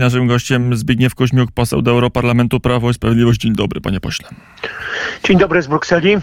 Naszym gościem Zbigniew Koźmiuk, poseł do Europarlamentu Prawo i Sprawiedliwość. Dzień dobry, panie pośle. Dzień dobry z Brukseli.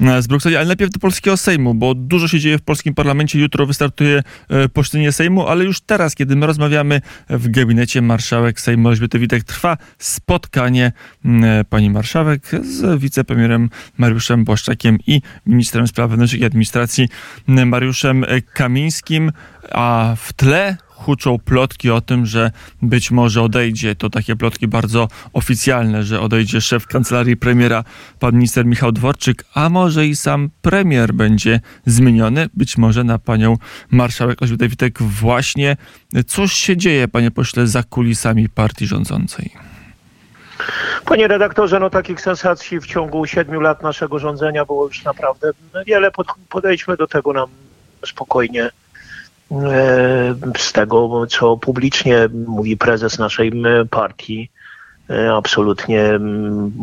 E, z Brukseli, ale najpierw do polskiego Sejmu, bo dużo się dzieje w polskim parlamencie. Jutro wystartuje e, posiedzenie Sejmu, ale już teraz, kiedy my rozmawiamy w gabinecie marszałek Sejmu Elżbiety Witek, trwa spotkanie e, pani marszałek z wicepremierem Mariuszem Błaszczakiem i ministrem spraw wewnętrznych i administracji Mariuszem Kamińskim, a w tle huczą plotki o tym, że być może odejdzie, to takie plotki bardzo oficjalne, że odejdzie szef kancelarii premiera, pan minister Michał Dworczyk, a może i sam premier będzie zmieniony, być może na panią marszałek Elżbietę właśnie. Cóż się dzieje, panie pośle, za kulisami partii rządzącej? Panie redaktorze, no takich sensacji w ciągu siedmiu lat naszego rządzenia było już naprawdę wiele. Podejdźmy do tego nam spokojnie. E, z tego, co publicznie mówi prezes naszej partii, e, absolutnie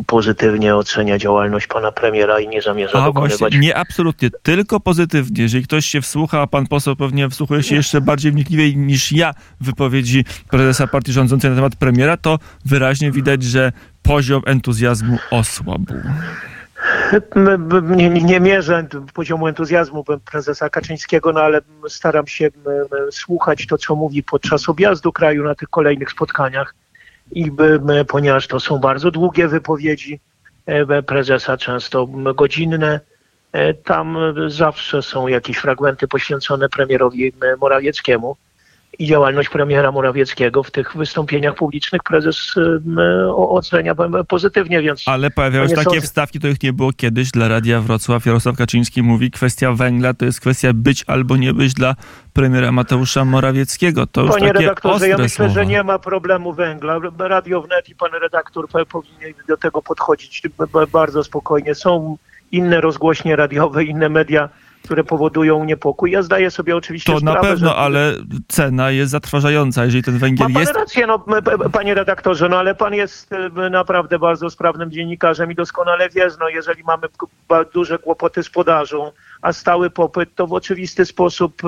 pozytywnie ocenia działalność pana premiera i nie zamierza a dokonywać... Właśnie, nie absolutnie, tylko pozytywnie. Jeżeli ktoś się wsłucha, a pan poseł pewnie wsłuchuje się jeszcze bardziej wnikliwie niż ja w wypowiedzi prezesa partii rządzącej na temat premiera, to wyraźnie widać, że poziom entuzjazmu osłabł. Nie, nie mierzę poziomu entuzjazmu prezesa Kaczyńskiego, no ale staram się słuchać to, co mówi podczas objazdu kraju na tych kolejnych spotkaniach. I ponieważ to są bardzo długie wypowiedzi e, prezesa, często godzinne, e, tam zawsze są jakieś fragmenty poświęcone premierowi Morawieckiemu i działalność premiera Morawieckiego w tych wystąpieniach publicznych prezes ocenia pozytywnie, więc... Ale pojawiały się takie wstawki, których nie było kiedyś dla Radia Wrocław. Jarosław Kaczyński mówi, kwestia węgla to jest kwestia być albo nie być dla premiera Mateusza Morawieckiego. To już Panie takie redaktorze, ja myślę, słowa. że nie ma problemu węgla. Radio Wnet i pan redaktor powinien do tego podchodzić bardzo spokojnie. Są inne rozgłośnie radiowe, inne media które powodują niepokój. Ja zdaję sobie oczywiście to sprawę, To na pewno, że... ale cena jest zatrważająca, jeżeli ten węgiel Ma pan jest... rację, no, panie redaktorze, no ale pan jest naprawdę bardzo sprawnym dziennikarzem i doskonale wie, no jeżeli mamy duże kłopoty z podażą, a stały popyt, to w oczywisty sposób,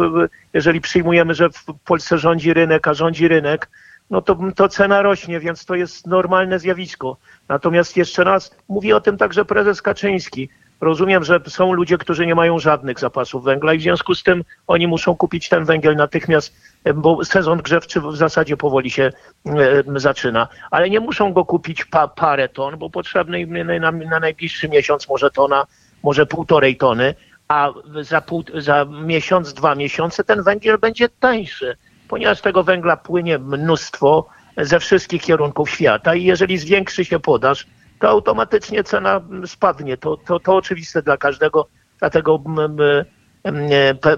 jeżeli przyjmujemy, że w Polsce rządzi rynek, a rządzi rynek, no to, to cena rośnie, więc to jest normalne zjawisko. Natomiast jeszcze raz, mówi o tym także prezes Kaczyński. Rozumiem, że są ludzie, którzy nie mają żadnych zapasów węgla i w związku z tym oni muszą kupić ten węgiel natychmiast, bo sezon grzewczy w zasadzie powoli się e, zaczyna. Ale nie muszą go kupić pa, parę ton, bo potrzebny im na, na najbliższy miesiąc może tona, może półtorej tony, a za, pół, za miesiąc, dwa miesiące ten węgiel będzie tańszy, ponieważ tego węgla płynie mnóstwo ze wszystkich kierunków świata i jeżeli zwiększy się podaż, to automatycznie cena spadnie. To, to, to oczywiste dla każdego, dlatego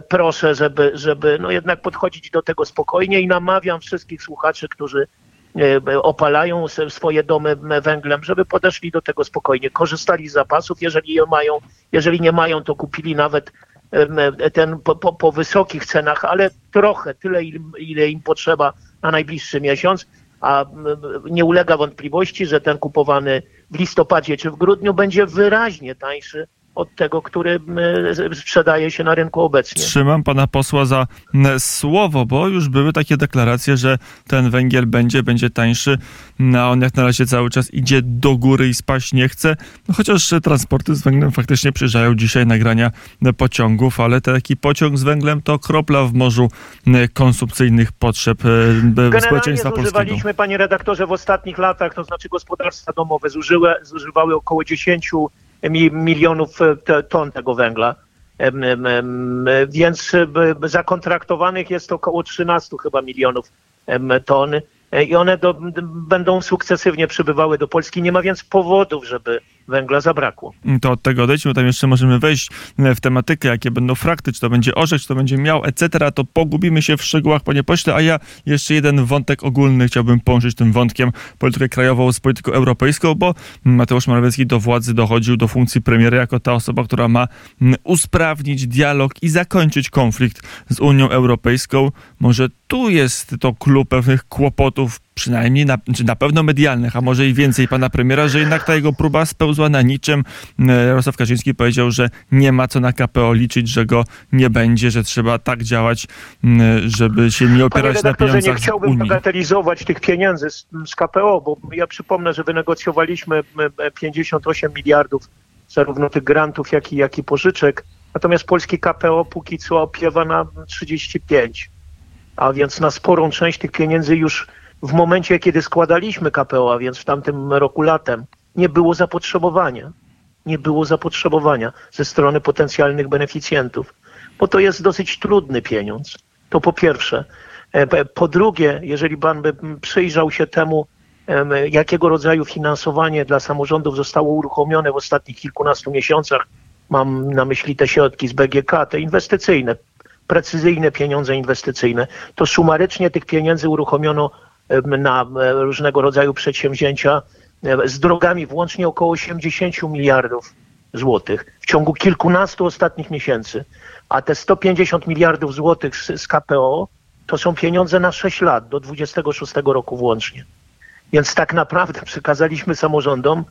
proszę, żeby, żeby no jednak podchodzić do tego spokojnie i namawiam wszystkich słuchaczy, którzy opalają swoje domy węglem, żeby podeszli do tego spokojnie, korzystali z zapasów, jeżeli je mają, jeżeli nie mają, to kupili nawet ten po, po, po wysokich cenach, ale trochę, tyle ile im potrzeba na najbliższy miesiąc, a nie ulega wątpliwości, że ten kupowany w listopadzie czy w grudniu będzie wyraźnie tańszy od tego, który sprzedaje się na rynku obecnie. Trzymam pana posła za słowo, bo już były takie deklaracje, że ten węgiel będzie, będzie tańszy, a on jak na razie cały czas idzie do góry i spaść nie chce, no, chociaż transporty z węglem faktycznie przyjeżdżają dzisiaj nagrania pociągów, ale taki pociąg z węglem to kropla w morzu konsumpcyjnych potrzeb Generalnie społeczeństwa polskiego. panie redaktorze, w ostatnich latach, to znaczy gospodarstwa domowe zużyły, zużywały około 10 milionów e, ton tego węgla. Więc e, zakontraktowanych jest około 13 chyba milionów ton e, i one do, będą sukcesywnie przybywały do Polski. Nie ma więc powodów, żeby węgla zabrakło. To od tego odejdźmy, tam jeszcze możemy wejść e, w tematykę, jakie będą frakty, czy to będzie orzeć, czy to będzie miał, etc., to pogubimy się w szczegółach, panie pośle, a ja jeszcze jeden wątek ogólny chciałbym połączyć tym wątkiem politykę krajową z polityką europejską, bo Mateusz Morawiecki do władzy dochodził do funkcji premiera jako ta osoba, która ma usprawnić dialog i zakończyć konflikt z Unią Europejską. Może tu jest to klub pewnych kłopotów przynajmniej na, czy na pewno medialnych, a może i więcej pana premiera, że jednak ta jego próba spełzła na niczym. Jarosław Kaczyński powiedział, że nie ma co na KPO liczyć, że go nie będzie, że trzeba tak działać, żeby się nie opierać na pieniądzach nie chciałbym Unii. bagatelizować tych pieniędzy z, z KPO, bo ja przypomnę, że wynegocjowaliśmy 58 miliardów zarówno tych grantów, jak i, jak i pożyczek. Natomiast polski KPO póki co opiewa na 35. A więc na sporą część tych pieniędzy już w momencie, kiedy składaliśmy KPO, a więc w tamtym roku latem, nie było zapotrzebowania. Nie było zapotrzebowania ze strony potencjalnych beneficjentów, bo to jest dosyć trudny pieniądz. To po pierwsze. E, po drugie, jeżeli pan by przyjrzał się temu, jakiego rodzaju finansowanie dla samorządów zostało uruchomione w ostatnich kilkunastu miesiącach, mam na myśli te środki z BGK, te inwestycyjne, precyzyjne pieniądze inwestycyjne, to sumarycznie tych pieniędzy uruchomiono na różnego rodzaju przedsięwzięcia z drogami włącznie około 80 miliardów złotych w ciągu kilkunastu ostatnich miesięcy. A te 150 miliardów złotych z, KPO to są pieniądze na 6 lat, do 26 roku włącznie. Więc tak naprawdę przekazaliśmy samorządom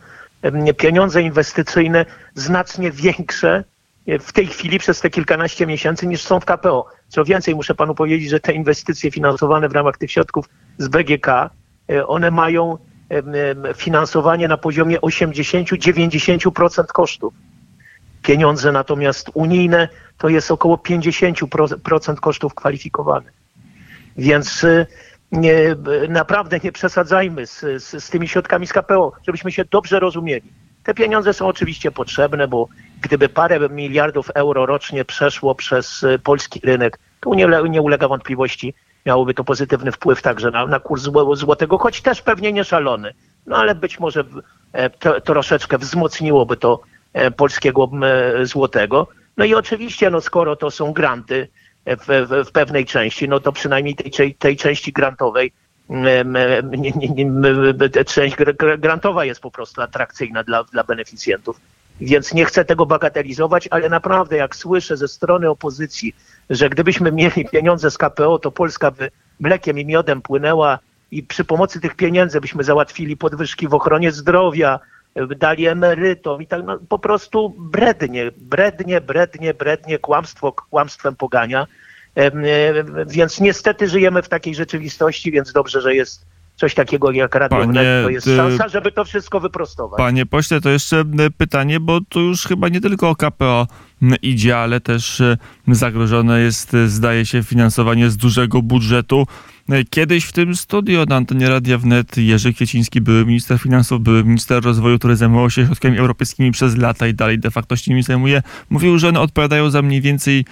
pieniądze inwestycyjne znacznie większe w tej chwili przez te kilkanaście miesięcy niż są w KPO. Co więcej, muszę panu powiedzieć, że te inwestycje finansowane w ramach tych środków z BGK, e, one mają finansowanie na poziomie 80-90% kosztów. Pieniądze natomiast unijne to jest około 50% kosztów kwalifikowanych. Więc e, nie, naprawdę nie przesadzajmy z, z, z tymi środkami z KPO, żebyśmy się dobrze rozumieli. Te pieniądze są oczywiście potrzebne, bo gdyby parę miliardów euro rocznie przeszło przez e, polski rynek, to nie, nie ulega wątpliwości, miałoby to pozytywny wpływ także na, na kurs złotego, choć też pewnie nie szalony. No ale być może e, to, troszeczkę wzmocniłoby to e, polskiego złotego. No i oczywiście, no skoro to są granty, w, w, w pewnej części, no to przynajmniej tej, tej części grantowej część grantowa jest po prostu atrakcyjna dla, dla beneficjentów. Więc nie chcę tego bagatelizować, ale naprawdę jak słyszę ze strony opozycji, że gdybyśmy mieli pieniądze z KPO, to Polska by mlekiem i miodem płynęła i przy pomocy tych pieniędzy byśmy załatwili podwyżki w ochronie zdrowia, dali emerytom i tak no, po prostu brednie, brednie, brednie, brednie, kłamstwo kłamstwem pogania. E, więc niestety żyjemy w takiej rzeczywistości, więc dobrze, że jest coś takiego jak Radio Panie, Wnet, to jest szansa, żeby to wszystko wyprostować. Panie pośle, to jeszcze pytanie, bo tu już chyba nie tylko o KPO idzie, ale też zagrożone jest, zdaje się, finansowanie z dużego budżetu. Kiedyś w tym studio na antenie Radia Wnet Jerzy Kwieciński, były minister finansów, były minister rozwoju, który zajmował się środkami europejskimi przez lata i dalej de facto się nimi zajmuje, mówił, że one odpowiadają za mniej więcej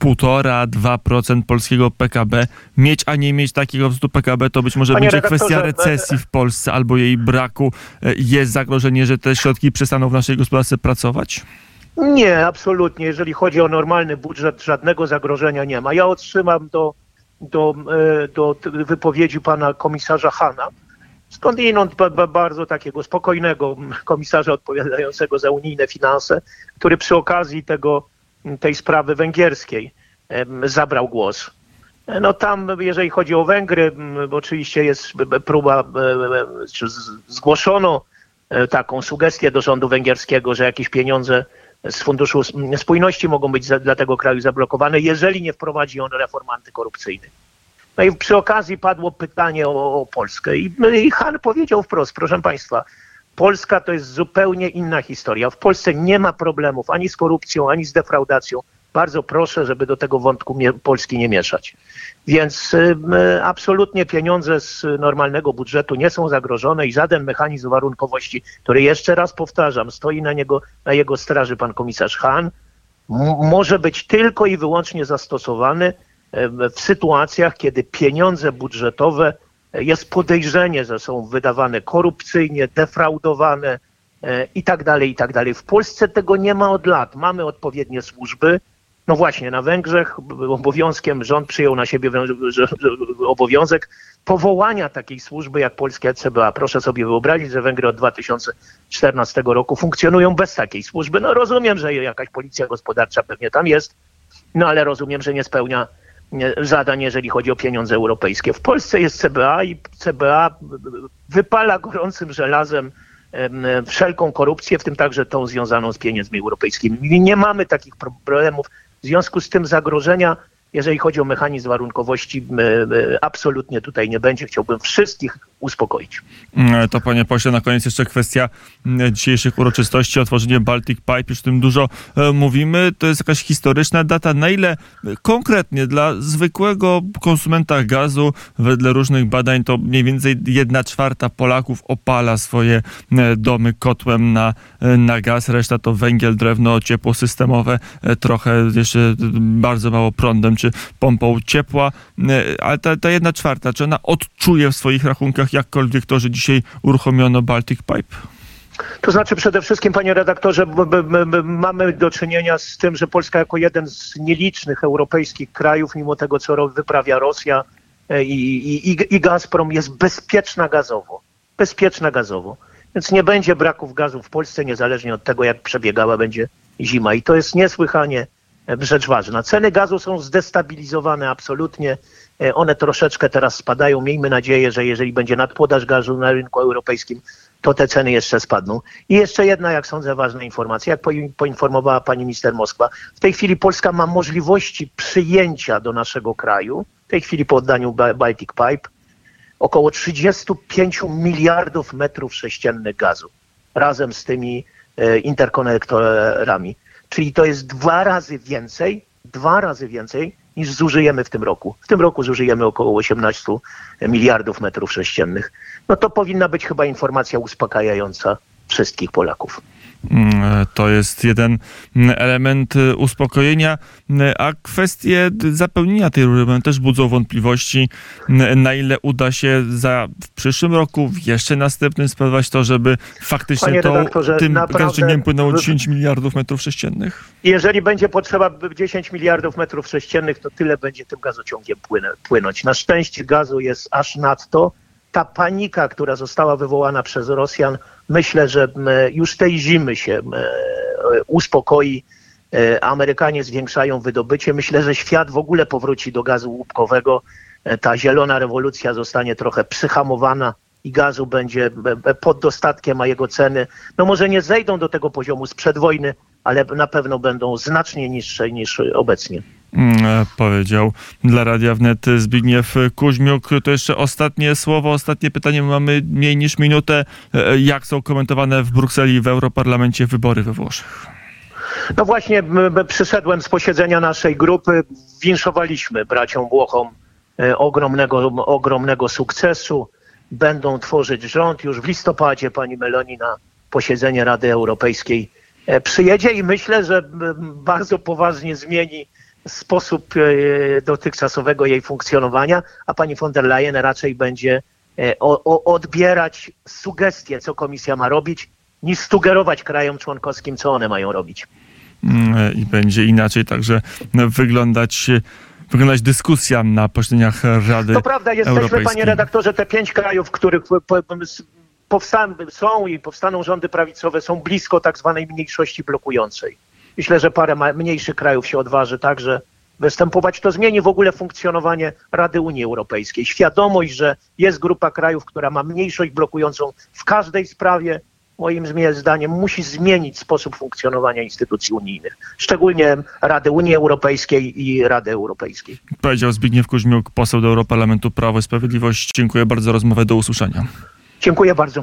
1,5-2% polskiego PKB. Mieć, a nie mieć takiego wzrostu PKB to być może Panie będzie kwestia e, recesji w Polsce albo jej braku. E, jest zagrożenie, że te środki przestaną w naszej gospodarce pracować? Nie, absolutnie. Jeżeli chodzi o normalny budżet, żadnego zagrożenia nie ma. Ja otrzymam do, do, e, do wypowiedzi pana komisarza Hana, skądinąd bardzo takiego spokojnego komisarza odpowiadającego za unijne finanse, który przy okazji tego tej sprawy węgierskiej zabrał głos. No tam, jeżeli chodzi o Węgry, oczywiście jest próba, zgłoszono e, taką sugestię do rządu węgierskiego, że jakieś pieniądze z Funduszu Spójności mogą być dla tego kraju zablokowane, jeżeli nie wprowadzi on reform antykorupcyjnych. No i przy okazji padło pytanie o, o Polskę i, i Han powiedział wprost, proszę Państwa, Polska to jest zupełnie inna historia. W Polsce nie ma problemów ani z korupcją, ani z defraudacją. Bardzo proszę, żeby do tego wątku Polski nie mieszać. Więc y, absolutnie pieniądze z normalnego budżetu nie są zagrożone i żaden mechanizm warunkowości, który jeszcze raz powtarzam, stoi na, niego, na jego straży pan komisarz Hahn, może być tylko i wyłącznie zastosowany w sytuacjach, kiedy pieniądze budżetowe jest podejrzenie, że są wydawane korupcyjnie, defraudowane e, i tak dalej, i tak dalej. W Polsce tego nie ma od lat. Mamy odpowiednie służby. No właśnie, na Węgrzech obowiązkiem rząd przyjął na siebie obowiązek powołania takiej służby jak polskie CBA. Proszę sobie wyobrazić, że Węgry od 2014 roku funkcjonują bez takiej służby. No rozumiem, że jakaś policja gospodarcza pewnie tam jest, no ale rozumiem, że nie spełnia zadań, jeżeli chodzi o pieniądze europejskie. W Polsce jest CBA i CBA wypala gorącym żelazem wszelką korupcję, w tym także tą związaną z pieniędzmi europejskimi. Nie mamy takich problemów. W związku z tym zagrożenia jeżeli chodzi o mechanizm warunkowości, absolutnie tutaj nie będzie. Chciałbym wszystkich uspokoić. Mm, to panie pośle, na koniec jeszcze kwestia mm, dzisiejszych uroczystości, otworzenie Baltic Pipe, już o tym dużo e, mówimy. To jest jakaś historyczna data. Na ile konkretnie dla zwykłego konsumenta gazu, wedle różnych badań, to mniej więcej jedna czwarta Polaków opala swoje e, domy kotłem na, e, na gaz, reszta to węgiel, drewno, ciepło systemowe, trochę jeszcze bardzo mało prądem czy pompą ciepła, ale ta, ta jedna czwarta, czy ona odczuje w swoich rachunkach jakkolwiek to, że dzisiaj uruchomiono Baltic Pipe? To znaczy przede wszystkim, panie redaktorze, mamy do czynienia z tym, że Polska jako jeden z nielicznych europejskich krajów, mimo tego, co wyprawia Rosja e, i, i, i Gazprom, jest bezpieczna gazowo. Bezpieczna gazowo. Więc nie będzie braków gazu w Polsce, niezależnie od tego, jak przebiegała będzie zima. I to jest niesłychanie rzecz ważna. Ceny gazu są zdestabilizowane absolutnie. E, one troszeczkę teraz spadają. Miejmy nadzieję, że jeżeli będzie nadpodaż gazu na rynku europejskim, to te ceny jeszcze spadną. I jeszcze jedna, jak sądzę, ważna informacja. Jak poinformowała pani minister Moskwa, w tej chwili Polska ma możliwości przyjęcia do naszego kraju, w tej chwili po oddaniu Baltic Pipe, około 35 miliardów metrów sześciennych gazu razem z tymi e, interkonektorami. Czyli to jest dwa razy więcej, dwa razy więcej niż zużyjemy w tym roku. W tym roku zużyjemy około 18 miliardów metrów sześciennych. No to powinna być chyba informacja uspokajająca wszystkich Polaków. To jest jeden element uspokojenia, a kwestie zapełnienia tej rury też budzą wątpliwości, na ile uda się za w przyszłym roku, w jeszcze następnym sprawować to, żeby faktycznie to tym gazociągiem płynęło 10 miliardów metrów sześciennych? Jeżeli będzie potrzeba 10 miliardów metrów sześciennych, to tyle będzie tym gazociągiem płynąć. Na szczęście gazu jest aż nadto ta panika, która została wywołana przez Rosjan, myślę, że już tej zimy się uspokoi. E, Amerykanie zwiększają wydobycie. Myślę, że świat w ogóle powróci do gazu łupkowego. E, ta zielona rewolucja zostanie trochę przyhamowana i gazu będzie pod dostatkiem, a jego ceny, no może nie zejdą do tego poziomu sprzed wojny, ale na pewno będą znacznie niższe niż obecnie. Mm, e, powiedział dla Radia Wnet Zbigniew Kuźmiuk. To jeszcze ostatnie słowo, ostatnie pytanie. Mamy mniej niż minutę. E, jak są komentowane w Brukseli w Europarlamencie wybory we Włoszech? No właśnie przyszedłem z posiedzenia naszej grupy. Winszowaliśmy braciom Włochom e, ogromnego, ogromnego sukcesu. Będą tworzyć rząd. Już w listopadzie pani Meloni na posiedzenie Rady Europejskiej przyjedzie i myślę, że bardzo poważnie zmieni sposób e, dotychczasowego jej funkcjonowania, a pani von der Leyen raczej będzie e, odbierać sugestie, co komisja ma robić, niż sugerować krajom członkowskim, co one mają robić. Mm, e, I będzie inaczej także wyglądać wyglądać dyskusja na posiedzeniach Rady To prawda, jesteśmy, panie redaktorze, te pięć krajów, w których powstaną, są i powstaną rządy prawicowe, są blisko tak zwanej mniejszości blokującej. Myślę, że parę mniejszych krajów się odważy także występować. To zmieni w ogóle funkcjonowanie Rady Unii Europejskiej. Świadomość, że jest grupa krajów, która ma mniejszość blokującą w każdej sprawie, moim zdaniem, musi zmienić sposób funkcjonowania instytucji unijnych, szczególnie Rady Unii Europejskiej i Rady Europejskiej. Powiedział Zbigniew Kuźmiuk, poseł do Europarlamentu Prawo i Sprawiedliwość. Dziękuję bardzo za rozmowę. Do usłyszenia. Dziękuję bardzo.